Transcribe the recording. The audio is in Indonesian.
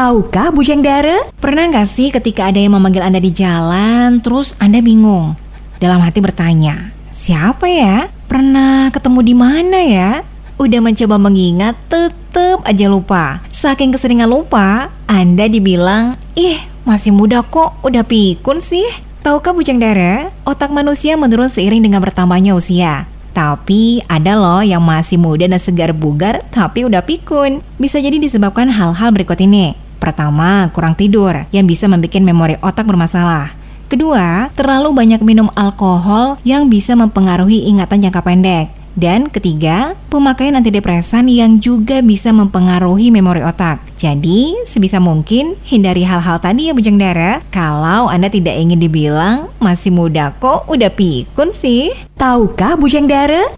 Tahukah Bujang Dara? Pernah nggak sih ketika ada yang memanggil Anda di jalan, terus Anda bingung? Dalam hati bertanya, siapa ya? Pernah ketemu di mana ya? Udah mencoba mengingat, tetep aja lupa. Saking keseringan lupa, Anda dibilang, ih masih muda kok, udah pikun sih. Tahukah Bujang Dara, otak manusia menurun seiring dengan bertambahnya usia. Tapi ada loh yang masih muda dan segar bugar tapi udah pikun. Bisa jadi disebabkan hal-hal berikut ini. Pertama, kurang tidur yang bisa membuat memori otak bermasalah. Kedua, terlalu banyak minum alkohol yang bisa mempengaruhi ingatan jangka pendek. Dan ketiga, pemakaian antidepresan yang juga bisa mempengaruhi memori otak. Jadi, sebisa mungkin hindari hal-hal tadi ya Bujang Dara. Kalau Anda tidak ingin dibilang masih muda kok udah pikun sih. Tahukah Bujang Dara?